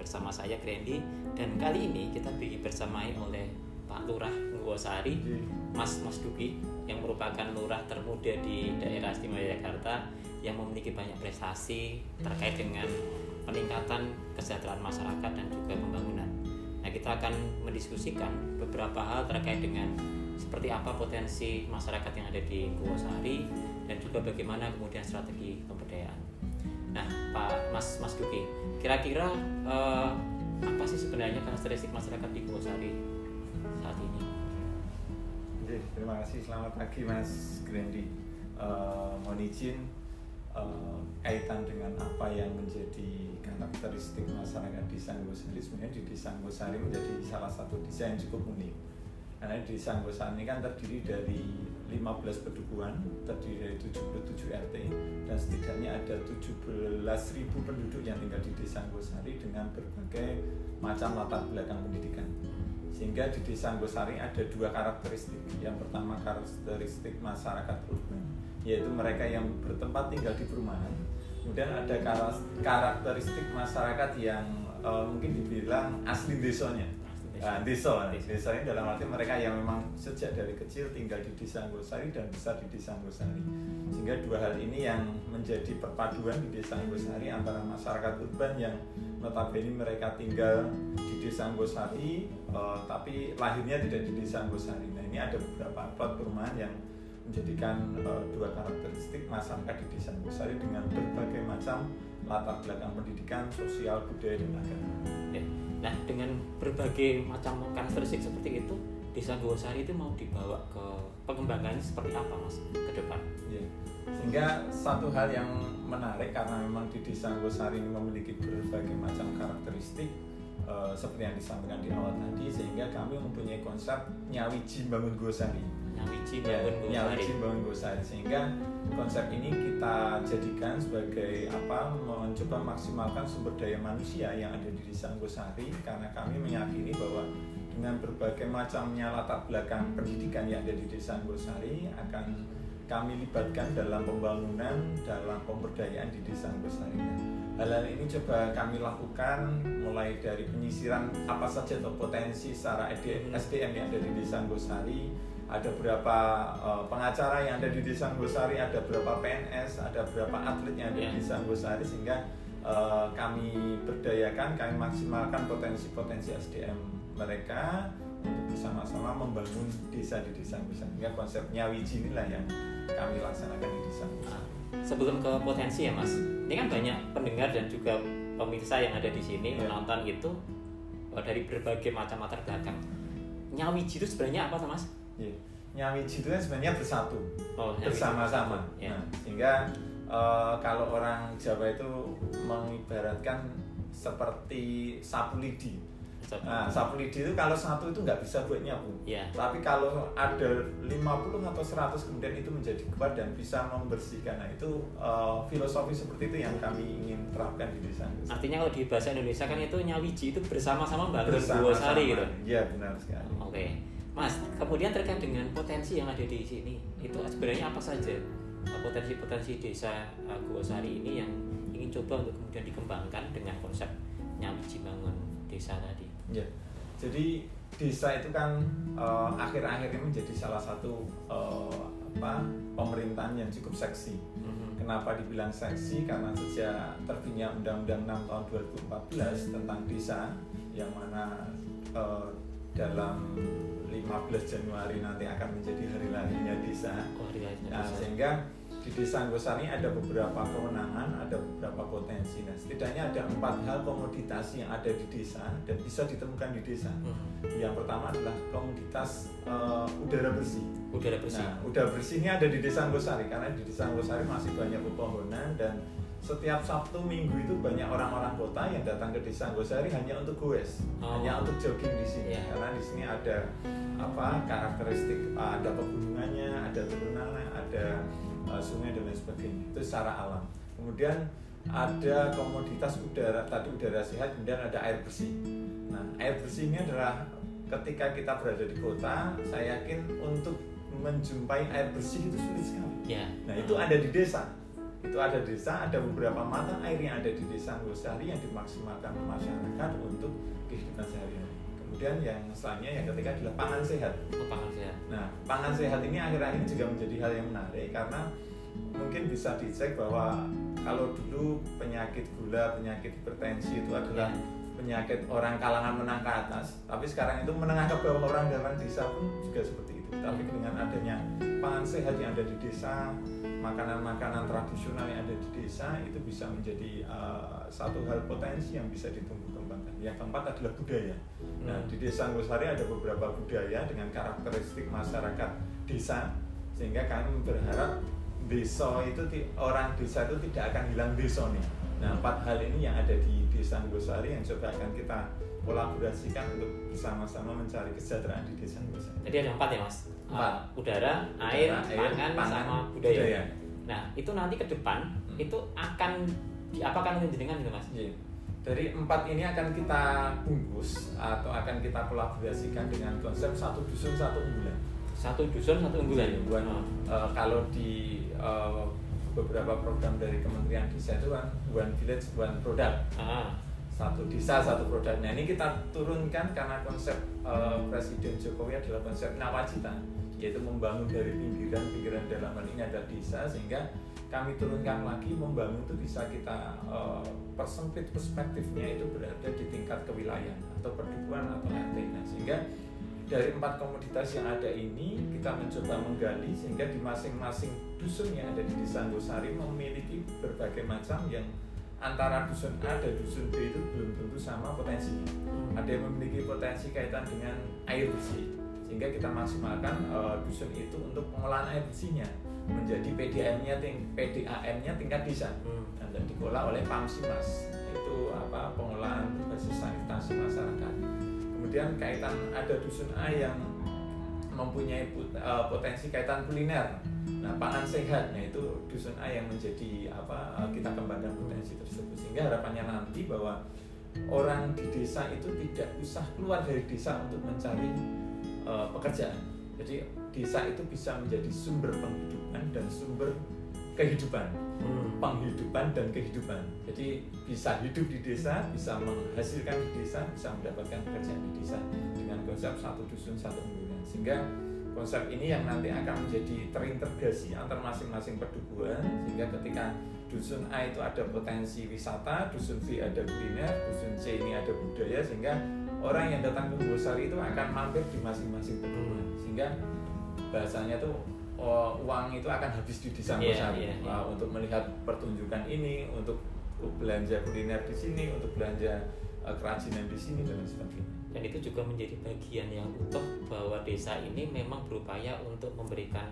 bersama saya Grandy dan kali ini kita dibersamai oleh Pak Lurah Nguwosari, Mas Mas Duki yang merupakan lurah termuda di daerah istimewa Jakarta yang memiliki banyak prestasi terkait dengan peningkatan kesejahteraan masyarakat dan juga pembangunan. Nah, kita akan mendiskusikan beberapa hal terkait dengan seperti apa potensi masyarakat yang ada di Nguwosari dan juga bagaimana kemudian strategi pemberdayaan. Nah, Pak Mas Mas Duki, kira-kira eh, apa sih sebenarnya karakteristik masyarakat di Gosari saat ini? Terima kasih. Selamat pagi Mas Grandy. Eh, mohon izin eh, kaitan dengan apa yang menjadi karakteristik masyarakat di Sanggosari sebenarnya di Desa Sanggosari menjadi salah satu desa yang cukup unik karena di Sanggosari ini kan terdiri dari 15 pedukuhan terdiri dari 77 RT dan setidaknya ada 17.000 penduduk yang tinggal di Desa Anggosari dengan berbagai macam latar belakang pendidikan. Sehingga di Desa Anggosari ada dua karakteristik. Yang pertama karakteristik masyarakat urban yaitu mereka yang bertempat tinggal di perumahan. Kemudian ada karakteristik masyarakat yang uh, mungkin dibilang asli desanya Nah, desa, desa ini dalam arti mereka yang memang sejak dari kecil tinggal di desa Anggosari dan besar di desa Anggosari. Sehingga dua hal ini yang menjadi perpaduan di desa Anggosari antara masyarakat urban yang notabene mereka tinggal di desa Anggosari, uh, tapi lahirnya tidak di desa Anggosari. Nah ini ada beberapa plot perumahan yang menjadikan uh, dua karakteristik masyarakat di desa Anggosari dengan berbagai macam latar belakang pendidikan, sosial, budaya, dan agama. Ya Nah, dengan berbagai macam karakteristik seperti itu, Desa Gowosari itu mau dibawa ke pengembangannya seperti apa, Mas, ke depan? Ya. Sehingga satu hal yang menarik karena memang di Desa Gowosari ini memiliki berbagai macam karakteristik uh, seperti yang disampaikan di awal tadi, sehingga kami mempunyai konsep nyawiji bangun Gowosari. Nyawiji ya, bangun Gowosari. Nyawiji bangun Gowosari. Sehingga konsep ini kita jadikan sebagai apa mencoba maksimalkan sumber daya manusia yang ada di desa Anggosari karena kami meyakini bahwa dengan berbagai macamnya latar belakang pendidikan yang ada di desa Anggosari akan kami libatkan dalam pembangunan dalam pemberdayaan di desa Anggosari. Hal-hal ini coba kami lakukan mulai dari penyisiran apa saja atau potensi secara SDM yang ada di desa Anggosari ada berapa uh, pengacara yang ada di Desa Anggosari, ada berapa PNS, ada berapa atlet yang ada yeah. di Desa Anggosari sehingga uh, kami berdayakan, kami maksimalkan potensi-potensi SDM mereka untuk bersama-sama membangun desa di Desa Anggosari. Sehingga konsepnya Wiji inilah yang kami laksanakan di Desa Anggosari. Sebelum ke potensi ya Mas, ini kan banyak pendengar dan juga pemirsa yang ada di sini yeah. menonton itu eh, dari berbagai macam latar belakang. Nyawiji itu sebenarnya apa Mas? Yeah. Nyawiji itu kan sebenarnya bersatu, oh, bersama-sama. Yeah. Nah, sehingga uh, kalau orang Jawa itu mengibaratkan seperti sapu lidi. Nah, sapu lidi itu kalau satu itu nggak bisa buat nyapu. Yeah. Tapi kalau ada 50 atau 100 kemudian itu menjadi kuat dan bisa membersihkan. Nah, itu uh, filosofi seperti itu yang kami ingin terapkan di desa. Artinya kalau di bahasa Indonesia kan itu nyawiji itu bersama-sama bangun dua sari gitu. Iya, benar sekali. Oke. Okay. Mas, kemudian terkait dengan potensi yang ada di sini, itu sebenarnya apa saja potensi-potensi desa uh, Guosari ini yang ingin coba untuk kemudian dikembangkan dengan konsep nyawiji bangun desa tadi? Ya, jadi desa itu kan uh, akhir-akhir ini menjadi salah satu uh, apa pemerintahan yang cukup seksi. Mm-hmm. Kenapa dibilang seksi? Karena sejak terbitnya Undang-Undang 6 tahun 2014 tentang desa, yang mana uh, dalam 15 Januari nanti akan menjadi hari lahirnya desa. Oh, nah, sehingga di desa Anggosari ada beberapa kewenangan, ada beberapa potensi. Nah, setidaknya ada empat hal komoditas yang ada di desa dan bisa ditemukan di desa. Hmm. Yang pertama adalah komoditas uh, udara bersih. Udara bersih. Nah, udara bersih ini ada di desa Anggosari karena di desa Anggosari masih banyak pepohonan dan setiap Sabtu Minggu itu banyak orang-orang kota yang datang ke desa Anggosari hanya untuk goes, oh. hanya untuk jogging di sini yeah. karena di sini ada apa karakteristik ada pegunungannya, ada turunannya, ada uh, sungai dan lain sebagainya itu secara alam. Kemudian ada komoditas udara tadi udara sehat, kemudian ada air bersih. Nah air bersih ini adalah ketika kita berada di kota, saya yakin untuk menjumpai air bersih itu sulit sekali. Yeah. Nah itu ada di desa itu ada desa ada beberapa mata air yang ada di desa Nggosari yang dimaksimalkan masyarakat untuk kehidupan sehari-hari kemudian yang selanjutnya yang ketiga adalah pangan sehat Oh, pangan sehat. Nah, pangan sehat ini akhir-akhir ini juga menjadi hal yang menarik karena mungkin bisa dicek bahwa kalau dulu penyakit gula, penyakit hipertensi itu adalah penyakit orang kalangan menang ke atas, tapi sekarang itu menengah ke bawah orang dalam desa pun juga seperti itu. Tapi dengan adanya pangan sehat yang ada di desa, makanan-makanan tradisional yang ada di desa itu bisa menjadi uh, satu hal potensi yang bisa ditumbuh kembangkan. Yang keempat adalah budaya. Nah, di desa Nggosari ada beberapa budaya dengan karakteristik masyarakat desa sehingga kami berharap desa itu orang desa itu tidak akan hilang desa nih. Nah, empat hal ini yang ada di desa Nggosari yang coba akan kita kolaborasikan untuk bersama-sama mencari kesejahteraan di desa Nggosari. Jadi ada empat ya mas. Empat. Uh, udara, air, Udara, pangan, sama budaya. budaya. Nah itu nanti ke depan Hmm. itu akan diapakan oleh jenengan gitu mas? Iya. Dari empat ini akan kita bungkus atau akan kita kolaborasikan dengan konsep satu dusun satu unggulan. Satu dusun satu unggulan. Iya, buat, Oh. eh, kalau di eh, beberapa program dari Kementerian Desa itu kan one village one product Ah, satu desa satu produk. Nah ini kita turunkan karena konsep eh, Presiden Jokowi adalah konsep nawacita, yaitu membangun dari pinggiran pinggiran dalam hal ini ada desa sehingga kami turunkan lagi membangun itu bisa kita eh, persempit perspektifnya itu berada di tingkat kewilayahan atau perdukuhan atau RT. Nah sehingga dari empat komoditas yang ada ini kita mencoba menggali sehingga di masing-masing dusun yang ada di desa Anggosari memiliki berbagai macam yang antara dusun A dan dusun B itu belum tentu sama potensinya. Ada yang memiliki potensi kaitan dengan air bersih, sehingga kita maksimalkan eh, dusun itu untuk pengolahan air bersihnya menjadi PDAM-nya ting- PDAM-nya tingkat desa Hmm. dan dikelola oleh Pamsimas itu apa pengolahan berbasis sanitasi masyarakat. Kemudian kaitan ada dusun A yang mempunyai put- eh, potensi kaitan kuliner. Nah, pangan sehat, nah itu dusun A yang menjadi apa kita kembangkan potensi tersebut sehingga harapannya nanti bahwa orang di desa itu tidak usah keluar dari desa untuk mencari eh, pekerjaan. Jadi desa itu bisa menjadi sumber penghidupan dan sumber kehidupan Hmm. penghidupan dan kehidupan. Jadi bisa hidup di desa, bisa menghasilkan di desa, bisa mendapatkan pekerjaan di desa dengan konsep satu dusun satu unggulan. Sehingga konsep ini yang nanti akan menjadi terintegrasi antar masing-masing perdukuhan sehingga ketika dusun A itu ada potensi wisata, dusun B ada kuliner, dusun C ini ada budaya sehingga orang yang datang ke Bosari itu akan mampir di masing-masing perdukuhan sehingga bahasanya tuh oh, uang itu akan habis di desa Bosari iya, iya. Wah, untuk melihat pertunjukan ini, untuk belanja kuliner di sini, untuk belanja kerajinan di sini dan sebagainya. Dan itu juga menjadi bagian yang utuh bahwa desa ini memang berupaya untuk memberikan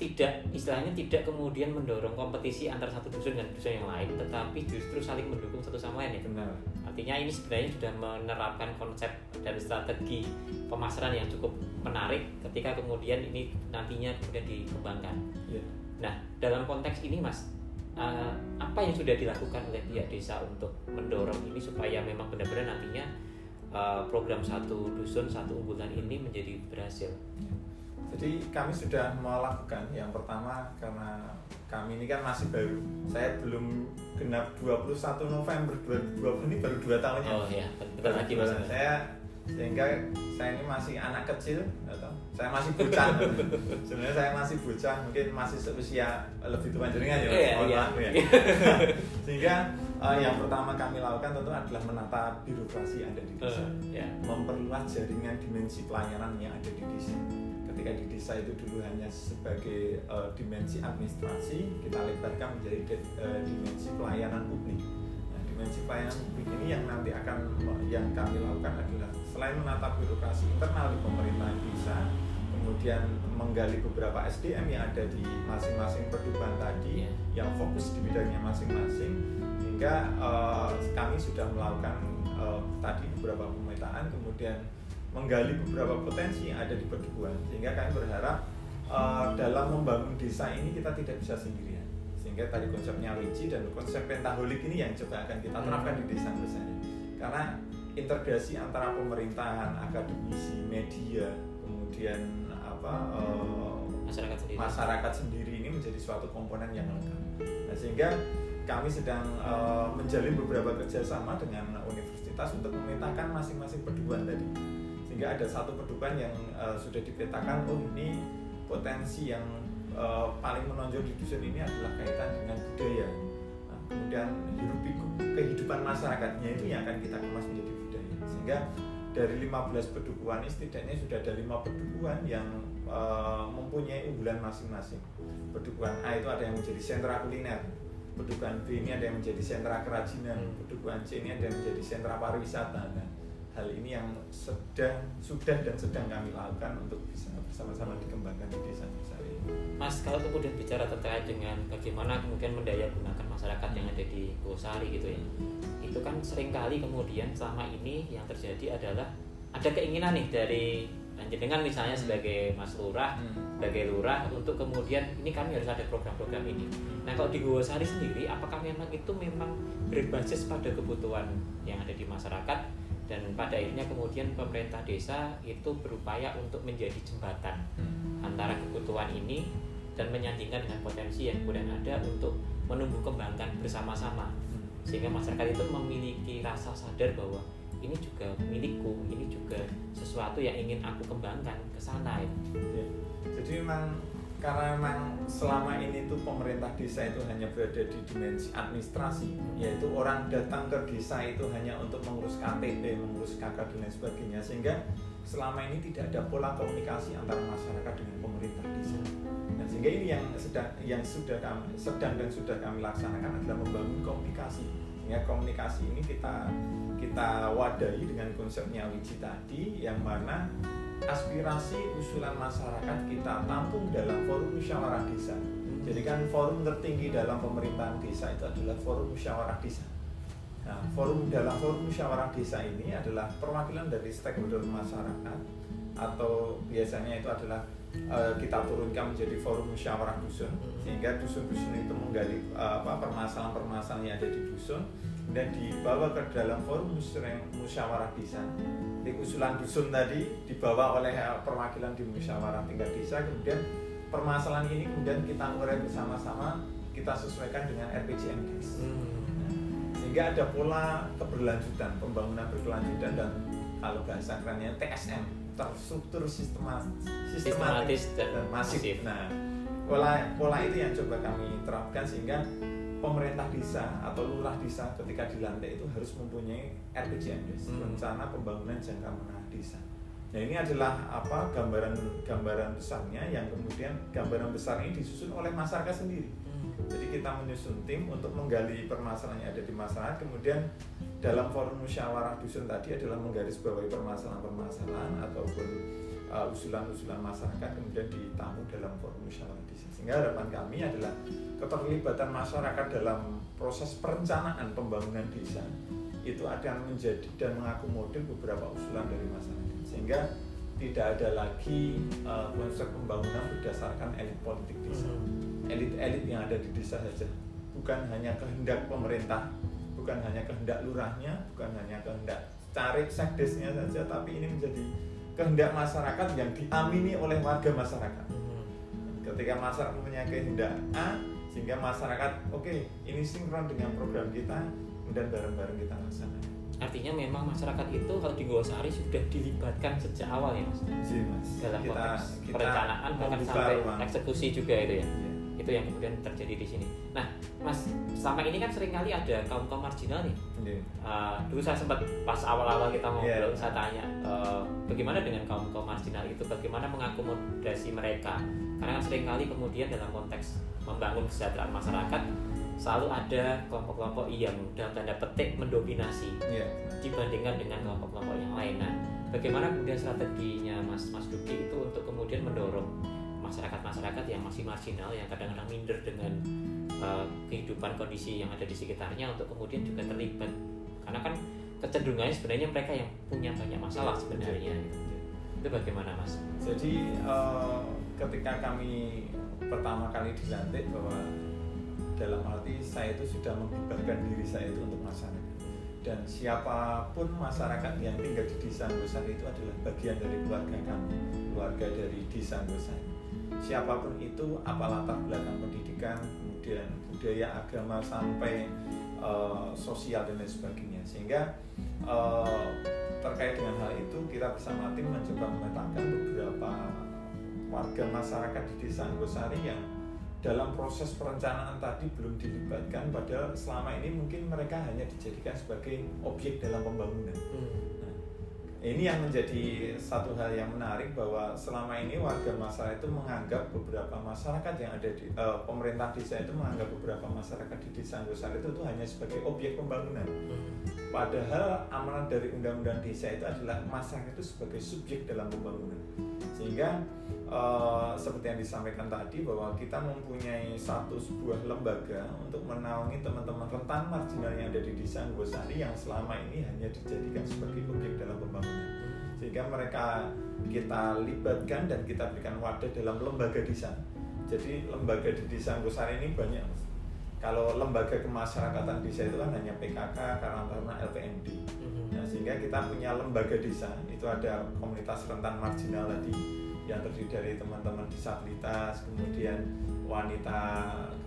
tidak istilahnya tidak kemudian mendorong kompetisi antar satu dusun dan dusun yang lain, tetapi justru saling mendukung satu sama lain ya. Benar. Artinya ini sebenarnya sudah menerapkan konsep dan strategi pemasaran yang cukup menarik ketika kemudian ini nantinya kemudian dikembangkan. Iya. Nah, dalam konteks ini Mas, eh, apa yang sudah dilakukan oleh pihak desa untuk mendorong ini supaya memang benar-benar nantinya eh, program satu dusun satu unggulan ini menjadi berhasil? Jadi kami sudah melakukan yang pertama karena kami ini kan masih baru. Saya belum genap 21 November 2020 ini baru 2 tahun ya. Oh ya, betul lagi Mas. Saya sehingga saya ini masih anak kecil atau saya masih bocah. Sebenarnya saya masih bocah, mungkin masih seusia lebih tua jenengan ya. Mohon iya. ya. Sehingga eh, yang pertama kami lakukan tentu adalah menata birokrasi yang ada di desa Eh, ya. memperluas jaringan dimensi pelayanan yang ada di desa. Ketika di desa itu dulu hanya sebagai eh, dimensi administrasi, kita lebarkan menjadi de- eh, dimensi pelayanan publik. Nah, dimensi pelayanan publik ini yang nanti akan yang kami lakukan adalah selain menata birokrasi internal di pemerintahan desa, kemudian menggali beberapa SDM yang ada di masing-masing perdukuhan tadi Iya. yang fokus di bidangnya masing-masing hingga eh, kami sudah melakukan eh, tadi beberapa pemetaan kemudian menggali beberapa potensi yang ada di perdukuhan sehingga kami berharap eh, dalam membangun desa ini kita tidak bisa sendirian sehingga tadi konsepnya wiji dan konsep pentaholik ini yang coba akan kita terapkan di desa misalnya karena integrasi antara pemerintahan akademisi media kemudian apa eh, masyarakat sendiri masyarakat sendiri ini menjadi suatu komponen yang lengkap. Nah, sehingga kami sedang uh, menjalin beberapa kerjasama dengan universitas untuk memetakan masing-masing peduan tadi. Sehingga ada satu peduan yang uh, sudah dipetakan, oh ini potensi yang uh, paling menonjol di dusun ini adalah kaitan dengan budaya. Nah, kemudian kehidupan masyarakatnya itu yang akan kita kemas menjadi budaya. Sehingga dari 15 pedukuhan ini setidaknya sudah ada lima pedukuhan yang uh, mempunyai unggulan masing-masing. Pedukuhan A itu ada yang menjadi sentra kuliner, pedukuhan B ini ada yang menjadi sentra kerajinan, pedukuhan C ini ada yang menjadi sentra pariwisata. Nah, hal ini yang sedang, sudah dan sedang kami lakukan untuk bisa bersama-sama dikembangkan di desa desa ini. Mas, kalau kemudian bicara terkait dengan bagaimana kemudian mendaya gunakan masyarakat yang ada di Gosari gitu ya, itu kan sering kali kemudian selama ini yang terjadi adalah ada keinginan nih dari dengan misalnya sebagai Mas Lurah, hmm. sebagai Lurah untuk kemudian ini kami harus ada program-program ini. Nah kalau di Gowosari sendiri, apakah memang itu memang berbasis pada kebutuhan yang ada di masyarakat dan pada akhirnya kemudian pemerintah desa itu berupaya untuk menjadi jembatan hmm. antara kebutuhan ini dan menyandingkan dengan potensi yang kemudian ada untuk menumbuh kembangkan bersama-sama hmm. sehingga masyarakat itu memiliki rasa sadar bahwa ini juga milikku ini juga sesuatu yang ingin aku kembangkan ke sana ya. jadi memang karena memang selama ini tuh pemerintah desa itu hanya berada di dimensi administrasi yaitu orang datang ke desa itu hanya untuk mengurus KTP, mengurus KK dan lain sebagainya sehingga selama ini tidak ada pola komunikasi antara masyarakat dengan pemerintah desa. Nah, sehingga ini yang sedang yang sudah kami sedang dan sudah kami laksanakan adalah membangun komunikasi. Sehingga komunikasi ini kita kita wadahi dengan konsepnya Wiji tadi yang mana aspirasi usulan masyarakat kita tampung dalam forum musyawarah desa. Jadi kan forum tertinggi dalam pemerintahan desa itu adalah forum musyawarah desa. Nah, forum dalam forum musyawarah desa ini adalah perwakilan dari stakeholder masyarakat atau biasanya itu adalah uh, kita turunkan menjadi forum musyawarah dusun sehingga dusun-dusun itu menggali uh, permasalahan-permasalahan yang ada di dusun dan dibawa ke dalam forum musyawarah desa. Di usulan dusun tadi dibawa oleh eh, perwakilan di musyawarah tingkat desa, kemudian permasalahan ini kemudian kita urai bersama-sama, kita sesuaikan dengan RPJMDes. Hmm. Sehingga ada pola keberlanjutan, pembangunan berkelanjutan dan kalau bahasa kerennya TSM, terstruktur sistematis, sistematis dan, dan masif. masif. Nah, pola pola itu yang coba kami terapkan sehingga pemerintah desa atau lurah desa ketika dilantik itu harus mempunyai RPJMDes hmm. rencana pembangunan jangka menengah desa. Nah ini adalah apa gambaran gambaran besarnya yang kemudian gambaran besar ini disusun oleh masyarakat sendiri. Hmm. Jadi kita menyusun tim untuk menggali permasalahan yang ada di masyarakat, kemudian dalam forum musyawarah dusun tadi adalah menggarisbawahi permasalahan-permasalahan ataupun uh, usulan-usulan masyarakat kemudian ditamu dalam forum musyawarah desa. Sehingga harapan kami adalah keterlibatan masyarakat dalam proses perencanaan pembangunan desa itu akan menjadi dan mengakomodir beberapa usulan dari masyarakat sehingga tidak ada lagi uh, konsep pembangunan berdasarkan elit politik desa hmm. elit-elit yang ada di desa saja bukan hanya kehendak pemerintah bukan hanya kehendak lurahnya bukan hanya kehendak cari sekdesnya saja tapi ini menjadi kehendak masyarakat yang diamini oleh warga masyarakat. Ketika masyarakat punya kehendak A, sehingga masyarakat oke okay, ini sinkron dengan program kita, dan bareng-bareng kita laksanakan. Artinya memang masyarakat itu kalau di Gowasari sudah dilibatkan sejak awal ya mas? Iya mas. Dalam kita, konteks kita perencanaan bahkan sampai ruang. eksekusi juga itu ya. ya itu yang kemudian terjadi di sini. Nah, Mas, selama ini kan sering kali ada kaum kaum marginal nih. Yeah. Uh, dulu saya sempat pas awal-awal kita ngobrol, yeah. saya tanya uh, bagaimana dengan kaum kaum marginal itu, bagaimana mengakomodasi mereka? Karena kan sering kali kemudian dalam konteks membangun kesejahteraan masyarakat selalu ada kelompok-kelompok yang dalam tanda petik mendominasi yeah. dibandingkan dengan kelompok-kelompok yang lain. Nah, bagaimana kemudian strateginya Mas Mas Duki itu untuk kemudian mendorong masyarakat-masyarakat yang masih marginal yang kadang-kadang minder dengan uh, kehidupan kondisi yang ada di sekitarnya untuk kemudian juga terlibat. Karena kan kecenderungannya sebenarnya mereka yang punya banyak masalah sebenarnya. itu bagaimana mas? Jadi uh, ketika kami pertama kali dilantik bahwa dalam arti saya itu sudah menghibahkan diri saya itu untuk masyarakat dan siapa pun masyarakat yang tinggal di desa Gosan itu adalah bagian dari keluarga kami keluarga dari desa Gosan siapa pun itu apa latar belakang pendidikan kemudian budaya agama sampai uh, sosial dan lain sebagainya sehingga uh, terkait dengan hal itu kita bersama tim mencoba memetakan beberapa warga masyarakat di desa Anggosari yang dalam proses perencanaan tadi belum dilibatkan padahal selama ini mungkin mereka hanya dijadikan sebagai objek dalam pembangunan. Hmm ini yang menjadi satu hal yang menarik bahwa selama ini warga masyarakat itu menganggap beberapa masyarakat yang ada di uh, pemerintah desa itu menganggap beberapa masyarakat di desa Anggosari itu, itu hanya sebagai objek pembangunan. Padahal amanat dari undang-undang desa itu adalah masyarakat itu sebagai subjek dalam pembangunan. Sehingga uh, seperti yang disampaikan tadi bahwa kita mempunyai satu sebuah lembaga untuk menaungi teman-teman rentan marginal yang ada di desa Anggosari yang selama ini hanya dijadikan sebagai objek dalam pembangunan. Sehingga mereka kita libatkan dan kita berikan wadah dalam lembaga desa. Jadi lembaga di desa Anggosari ini banyak kalau lembaga kemasyarakatan desa itu kan hanya PKK, Karangtaruna, LPMD mm-hmm. nah, sehingga kita punya lembaga desa itu ada komunitas rentan marginal tadi yang terdiri dari teman-teman disabilitas kemudian wanita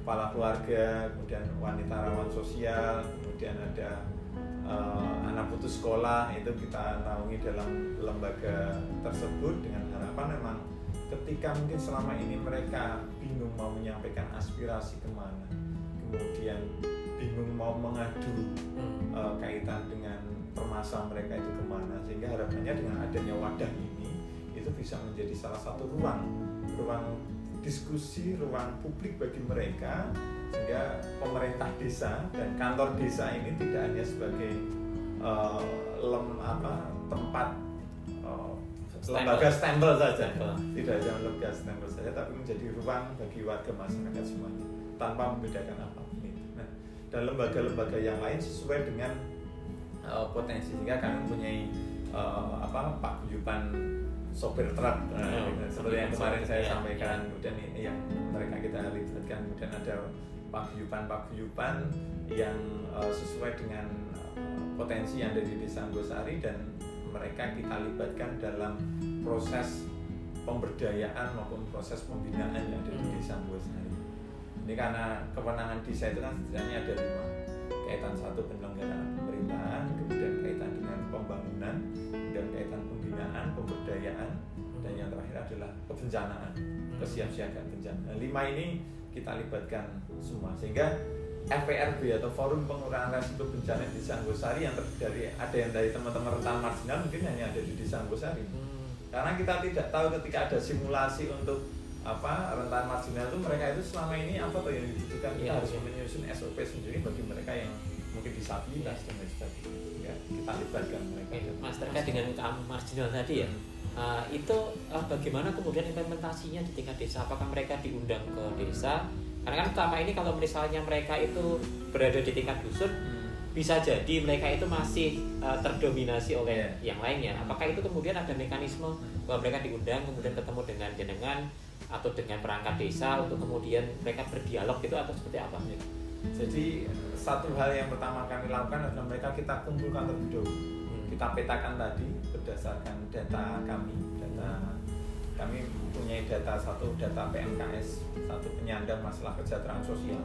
kepala keluarga kemudian wanita rawan sosial kemudian ada uh, anak putus sekolah itu kita naungi dalam lembaga tersebut dengan harapan memang ketika mungkin selama ini mereka bingung mau menyampaikan aspirasi ke mana kemudian bingung mau mengadu uh, kaitan dengan permasalahan mereka itu ke mana. Sehingga harapannya dengan adanya wadah ini itu bisa menjadi salah satu ruang ruang diskusi ruang publik bagi mereka. Sehingga pemerintah desa dan kantor desa ini tidak hanya sebagai uh, lem apa tempat uh, lembaga stempel saja. Tidak hanya lembaga stempel saja tapi menjadi ruang bagi warga masyarakat semuanya tanpa membedakan nah dan lembaga-lembaga yang lain sesuai dengan uh, potensi sehingga kami mempunyai uh, apa Pak Guyupan sopir truk nah, oh, seperti yang kemarin saya ya, sampaikan ya. kemudian yang mereka kita libatkan kemudian ada paguyupan-paguyupan yang uh, sesuai dengan uh, potensi yang ada di Desa Anggosari dan mereka kita libatkan dalam proses pemberdayaan maupun proses pembinaan yang ada di hmm. Desa Anggosari. Ini karena kewenangan desa itu kan setidaknya ada lima kaitan satu penyelenggaraan pemerintahan, kemudian kaitan dengan pembangunan, kemudian kaitan pembinaan, pemberdayaan, dan yang terakhir adalah kebencanaan, hmm. kesiapsiagaan bencana. Nah, lima ini kita libatkan semua sehingga FPRB atau Forum Pengurangan Risiko Bencana di Desa Anggosari yang terdiri dari ada yang dari teman-teman rentan marginal mungkin hanya ada di Desa Anggosari hmm. karena kita tidak tahu ketika ada simulasi untuk apa rentan marginal itu mereka itu selama ini apa tuh yang dibutuhkan kita ya, harus ya. menyusun SOP sendiri bagi mereka yang mungkin disabilitas dan lain sebagainya kita libatkan mereka ya, Mas terkait dengan marginal tadi ya hmm. uh, itu uh, bagaimana kemudian implementasinya di tingkat desa apakah mereka diundang ke desa karena kan selama ini kalau misalnya mereka itu berada di tingkat dusun hmm. bisa jadi mereka itu masih uh, terdominasi oleh yeah. yang lainnya apakah itu kemudian ada mekanisme bahwa mereka diundang kemudian ketemu dengan jenengan atau dengan perangkat desa untuk kemudian mereka berdialog gitu atau seperti apa? Jadi satu hal yang pertama kami lakukan adalah mereka kita kumpulkan terlebih dahulu hmm. kita petakan tadi berdasarkan data kami. Data kami mempunyai data satu data PMKS satu penyandang masalah kesejahteraan sosial.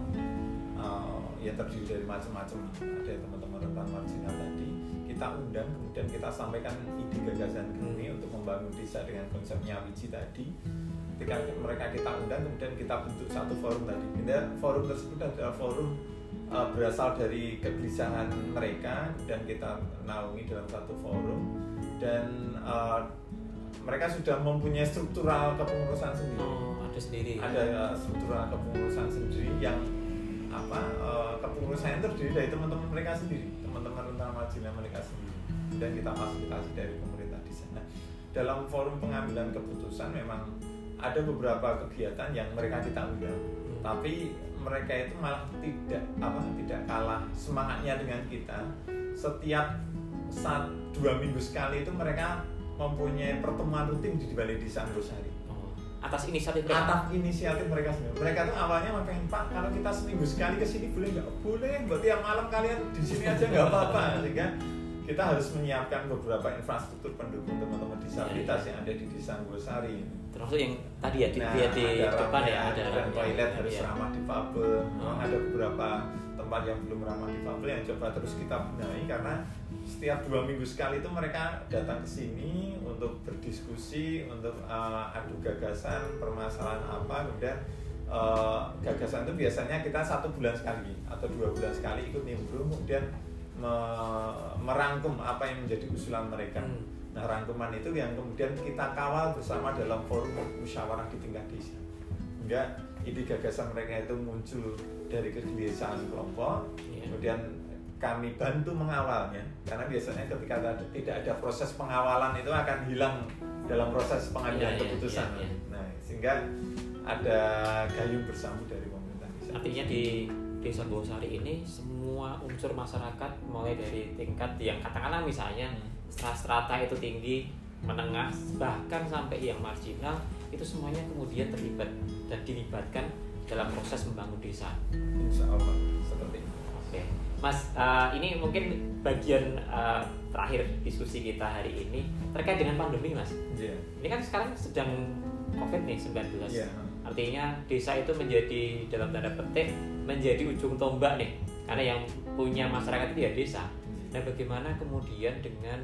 Uh, yang terdiri dari macam-macam. Ada teman-teman rentan marginal tadi. Kita undang kemudian kita sampaikan ide gagasan kami hmm. untuk membangun desa dengan konsepnya Wiji tadi ketika mereka kita undang kemudian kita bentuk satu forum tadi dan forum tersebut adalah forum uh, berasal dari kegelisahan mereka dan kita naungi dalam satu forum dan uh, mereka sudah mempunyai struktural kepengurusan sendiri. Oh, ada sendiri. Ada uh, struktural kepengurusan sendiri yang apa uh, kepengurusannya terdiri dari teman-teman mereka sendiri, teman-teman tentang marginal mereka sendiri. Dan kita fasilitasi dari pemerintah di sana. Dalam forum pengambilan keputusan memang ada beberapa kegiatan yang mereka kita undang, hmm. tapi mereka itu malah tidak apa tidak kalah semangatnya dengan kita. Setiap saat dua minggu sekali itu mereka mempunyai pertemuan rutin di Balai Desa Anggosari. Oh, atas inisiatif mereka? Atas inisiatif mereka sendiri. Mereka tuh awalnya pengen Pak, kalau kita seminggu sekali ke sini boleh nggak? Boleh. Berarti yang malam kalian di sini aja nggak apa-apa. Sehingga kita harus menyiapkan beberapa infrastruktur pendukung teman-teman disabilitas Iya, iya. yang ada di desa Anggosari termasuk yang tadi ya di, Nah, di ada depan ya ada dan toilet harus Iya. ramah difabel. Memang Oh. ada beberapa tempat yang belum ramah difabel yang coba terus kita benahi karena setiap dua minggu sekali itu mereka datang ke sini untuk berdiskusi, untuk uh, adu gagasan, permasalahan apa, kemudian uh, gagasan itu biasanya kita satu bulan sekali atau dua bulan sekali ikut nimbrung, kemudian me- merangkum apa yang menjadi usulan mereka. Hmm. Nah, rangkuman itu yang kemudian kita kawal bersama dalam forum musyawarah di tingkat desa. Hingga ide gagasan mereka itu muncul dari kegelisahan kelompok, Iya. kemudian kami bantu mengawalnya karena biasanya ketika tidak ada proses pengawalan itu akan hilang dalam proses pengambilan Iya, iya, keputusan. iya, iya. Nah, sehingga ada gayung bersambut dari pemerintah desa. artinya di desa Bosari ini semua unsur masyarakat mulai dari tingkat yang katakanlah misalnya strata itu tinggi menengah bahkan sampai yang marginal itu semuanya kemudian terlibat dan dilibatkan dalam proses membangun desa Insya Allah seperti itu. Oke, Mas, eh, ini mungkin bagian eh, terakhir diskusi kita hari ini terkait dengan pandemi, Mas. Iya. Ini kan sekarang sedang COVID nih 19. Iya. Artinya desa itu menjadi dalam tanda petik menjadi ujung tombak nih, karena yang punya masyarakat itu ya desa. Nah, bagaimana kemudian dengan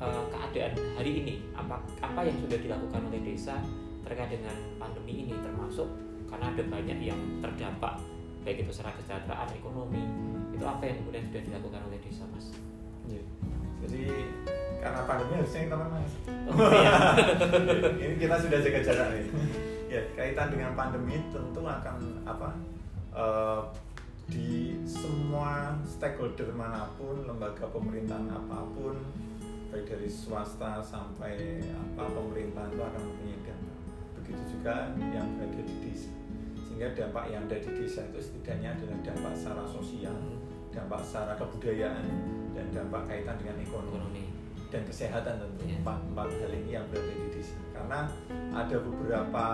eh, keadaan hari ini? Apa apa yang sudah dilakukan oleh desa terkait dengan pandemi ini, termasuk karena ada banyak yang terdampak baik itu secara kesejahteraan ekonomi itu apa yang kemudian sudah dilakukan oleh desa, Mas? Iya. Jadi karena pandemi harusnya kita mas. Oh, iya. Ini kita sudah jaga jarak nih. ya kaitan dengan pandemi tentu akan apa eh, di semua stakeholder mana pun, lembaga pemerintahan apa pun, baik dari swasta sampai apa pemerintahan itu akan mempunyai dampak. Begitu juga yang berada di desa. Sehingga dampak yang ada di desa itu setidaknya adalah dampak secara sosial, dampak secara kebudayaan, dan dampak kaitan dengan ekonomi ekonomi. dan kesehatan tentu Iya. empat, empat hal ini yang berada di desa karena ada beberapa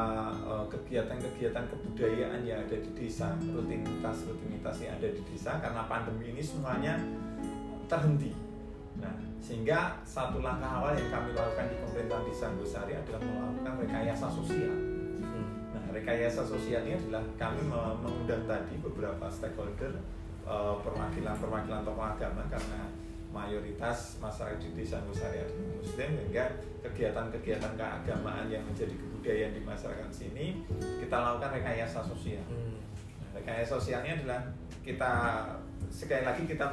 eh, kegiatan-kegiatan kebudayaan yang ada di desa rutinitas rutinitas yang ada di desa karena pandemi ini semuanya terhenti nah sehingga satu langkah awal yang kami lakukan di pemerintahan desa Gosari adalah melakukan rekayasa sosial. Nah, rekayasa sosial ini adalah kami me- mengundang tadi beberapa stakeholder, eh, perwakilan-perwakilan tokoh agama karena mayoritas masyarakat di desa adalah Muslim sehingga kegiatan-kegiatan keagamaan yang menjadi kebudayaan di masyarakat sini kita lakukan rekayasa sosial. Hmm. Nah, rekayasa sosialnya adalah kita sekali lagi kita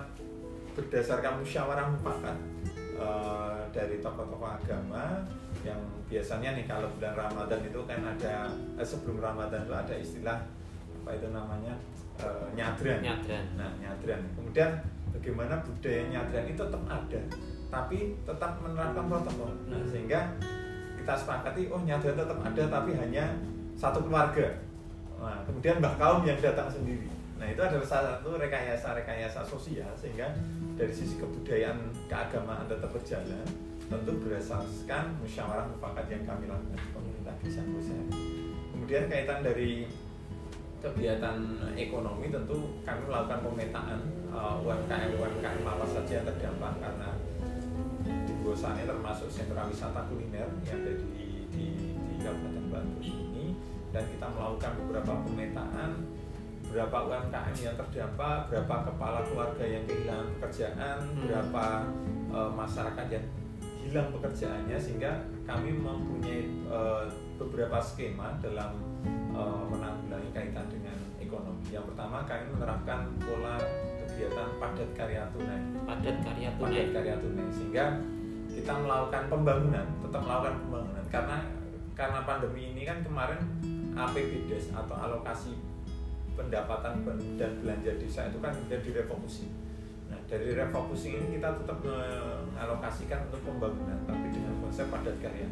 berdasarkan musyawarah mufakat eh, dari tokoh-tokoh agama yang biasanya nih kalau bulan Ramadan itu kan ada eh, sebelum Ramadan itu ada istilah apa itu namanya eh, nyadran. Nyadran. Nah nyadran. Kemudian bagaimana budaya nyadran itu tetap ada, tapi tetap menerapkan protokol. Nah Hmm. sehingga kita sepakati oh nyadran tetap ada tapi hanya satu keluarga. Nah, kemudian mbah kaum yang datang sendiri. Nah itu adalah salah satu rekayasa-rekayasa sosial sehingga dari sisi kebudayaan keagamaan tetap berjalan tentu berdasarkan musyawarah mufakat yang kami lakukan di pemerintah desa Nusantara. Kemudian kaitan dari kegiatan ekonomi tentu kami melakukan pemetaan UMKM UMKM apa saja yang terdampak karena di Gosane termasuk sentra wisata kuliner yang ada di, di, di Kabupaten Bantul ini dan kita melakukan beberapa pemetaan berapa UMKM yang terdampak, berapa kepala keluarga yang kehilangan pekerjaan, Hmm. berapa uh, masyarakat yang hilang pekerjaannya sehingga kami mempunyai uh, beberapa skema dalam uh, menanggulangi kaitan dengan ekonomi. Yang pertama kami menerapkan pola kegiatan padat karya tunai Padat karya padat tunai. karya tunai sehingga kita melakukan pembangunan tetap melakukan pembangunan karena karena pandemi ini kan kemarin APBDes atau alokasi pendapatan pen- dan belanja desa itu kan kemudian direfokusi nah dari refocusing ini kita tetap mengalokasikan untuk pembangunan tapi dengan konsep padat karya.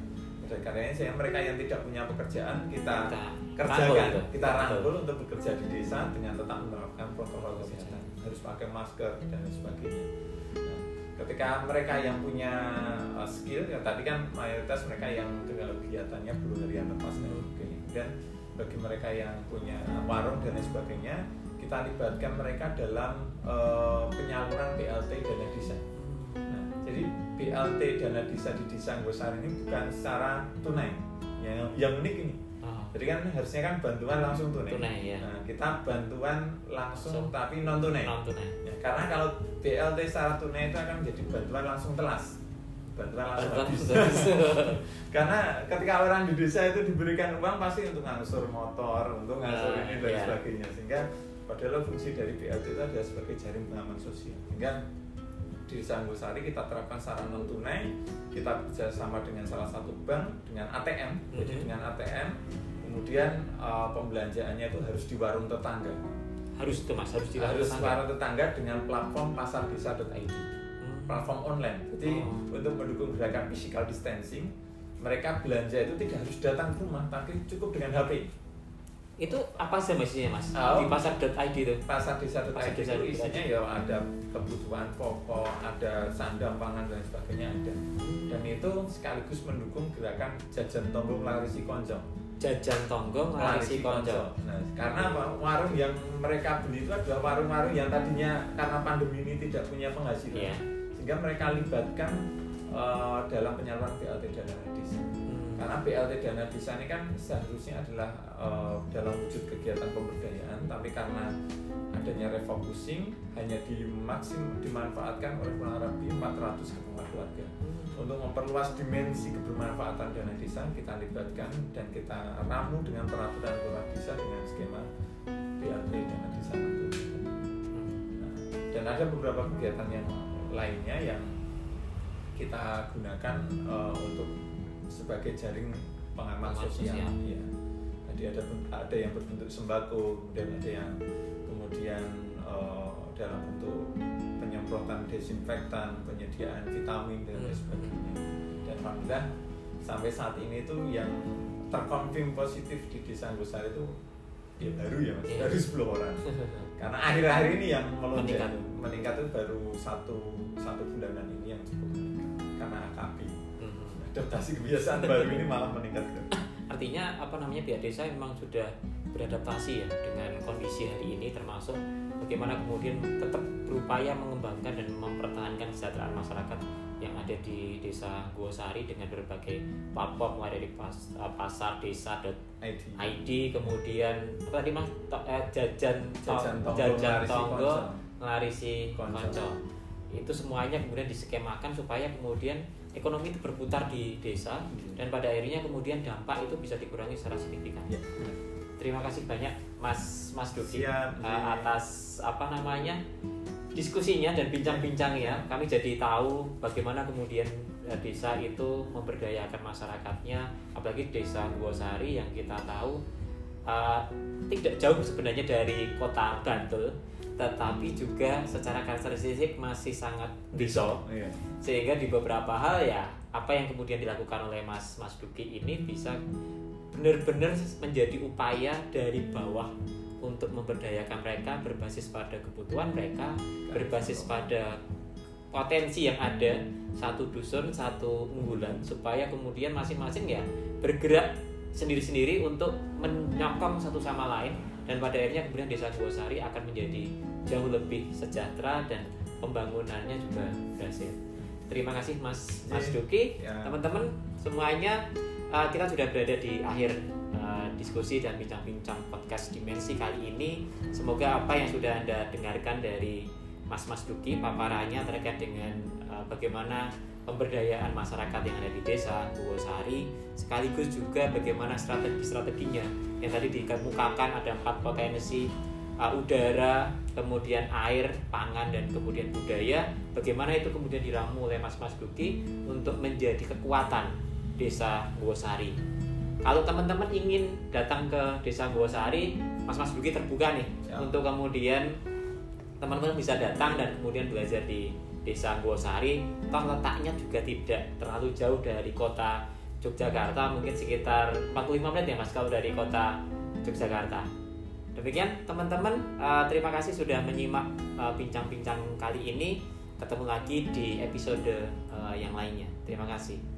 Padat karyanya saya mereka yang tidak punya pekerjaan kita Kita kerjakan rangkul kita rangkul untuk bekerja di desa dengan tetap menerapkan protokol kesehatan. Harus pakai masker dan sebagainya. Nah, ketika mereka yang punya uh, skill ya tadi kan mayoritas mereka yang dengan kegiatannya buruh harian lepas dan sebagainya. Dan bagi mereka yang punya warung dan lain sebagainya kita libatkan mereka dalam uh, penyaluran BLT dana desa Nah, BLT dana desa di desa Anggosari ini bukan secara tunai. Yang yang unik ini. Oh, Jadi kan harusnya kan bantuan langsung tunai. tunai ya Nah, kita bantuan langsung Langsung. tapi non tunai. non tunai Ya, karena kalau BLT secara tunai itu akan menjadi bantuan langsung telas. Bantuan langsung habis. karena ketika orang di desa itu diberikan uang pasti untuk ngangsur motor, untuk ngangsur Nah, ini dan iya. sebagainya. Sehingga padahal fungsi dari BLT itu adalah sebagai jaring pengaman sosial. Sehingga di Desa Anggosari kita terapkan secara non tunai, kita bekerjasama dengan salah satu bank dengan ATM, jadi Mhm. dengan ATM, kemudian eh, pembelanjaannya itu harus di warung tetangga, harus itu mas harus di harus warung tetangga dengan platform pasardesa.id Hmm. Platform online. Jadi Oh. untuk mendukung gerakan physical distancing, mereka belanja itu tidak harus datang ke rumah, tapi cukup dengan HP. itu apa sih mas isinya mas Oh. di pasar.id itu Pasar desa Pasar itu desa itu isinya ya ada kebutuhan pokok, ada sandang pangan dan sebagainya ada. Dan itu sekaligus mendukung gerakan jajan tombol melarisi konco. jajan tonggo ngelarisi konco Nah, karena apa? Warung yang mereka beli itu adalah warung-warung yang tadinya karena pandemi ini tidak punya penghasilan. Iya. Sehingga mereka libatkan eh, dalam penyaluran BLT dana desa. Hmm. Karena BLT dana desa ini kan seharusnya adalah eh, dalam wujud kegiatan pemberdayaan, tapi karena adanya refocusing hanya dimaksim dimanfaatkan oleh kurang lebih 400 rumah keluarga. Untuk memperluas dimensi kebermanfaatan dana desa, kita libatkan dan kita ramu dengan peraturan lurah desa dengan skema BLT dana desa. Hmm. Nah, dan ada beberapa kegiatan yang lainnya yang kita gunakan eh, untuk sebagai jaring pengaman Pengaman sosial. sosial. Ya. Tadi ada ada yang berbentuk sembako, kemudian ada yang kemudian eh, dalam bentuk penyemprotan desinfektan, penyediaan vitamin dan lain Hmm. sebagainya. Dan alhamdulillah sampai saat ini tuh yang terkonfirm positif di desa Anggosari itu ya baru ya mas, Iya. baru 10 orang karena akhir-akhir ini yang melonjak Meningkat. itu baru satu satu bulanan ini yang cukup meningkat karena AKP Hmm. adaptasi kebiasaan baru ini malah meningkat artinya apa namanya pihak desa memang sudah beradaptasi ya dengan kondisi hari ini termasuk bagaimana kemudian tetap berupaya mengembangkan dan mempertahankan kesejahteraan masyarakat yang ada di desa Guosari dengan berbagai platform mulai dari pas, eh, pasar desa ID ID kemudian apa tadi mas To- eh, jajan Jajan to- tonggo, jajan tonggo. Ngelarisi Konco. itu semuanya kemudian diskemakan supaya kemudian ekonomi itu berputar di desa dan pada akhirnya kemudian dampak itu bisa dikurangi secara signifikan. ya. Terima kasih banyak Mas Mas Duki Siap. eh, atas apa namanya diskusinya dan bincang-bincangnya. Kami jadi tahu bagaimana kemudian eh, desa itu memberdayakan masyarakatnya, apalagi desa Guosari yang kita tahu eh, tidak jauh sebenarnya dari kota Bantul, tetapi juga secara karakteristik masih sangat desa Iya. sehingga di beberapa hal ya apa yang kemudian dilakukan oleh Mas Mas Duki ini bisa benar-benar menjadi upaya dari bawah untuk memberdayakan mereka berbasis pada kebutuhan mereka berbasis pada potensi yang ada satu dusun satu unggulan supaya kemudian masing-masing ya bergerak sendiri-sendiri untuk menyokong satu sama lain dan pada akhirnya kemudian desa Guosari akan menjadi jauh lebih sejahtera dan pembangunannya juga berhasil. Terima kasih Mas Mas Ya. Duki, Ya. teman-teman semuanya uh, kita sudah berada di akhir uh, diskusi dan bincang-bincang podcast Dimensi kali ini. Semoga apa yang sudah Anda dengarkan dari Mas Mas Duki paparannya terkait dengan uh, bagaimana pemberdayaan masyarakat yang ada di desa Buwosari sekaligus juga bagaimana strategi-strateginya yang tadi dikemukakan ada empat potensi uh, udara, kemudian air, pangan dan kemudian budaya. Bagaimana itu kemudian diramu oleh Mas Mas Duki untuk menjadi kekuatan desa Buwosari. Kalau teman-teman ingin datang ke desa Buwosari, Mas Mas Duki terbuka nih Siap. untuk kemudian teman-teman bisa datang dan kemudian belajar di desa Buwosari. Toh letaknya juga tidak terlalu jauh dari kota Yogyakarta, mungkin sekitar 45 menit ya Mas kalau dari kota Yogyakarta. Demikian teman-teman, eh, terima kasih sudah menyimak eh, bincang-bincang kali ini. Ketemu lagi di episode eh, yang lainnya. Terima kasih.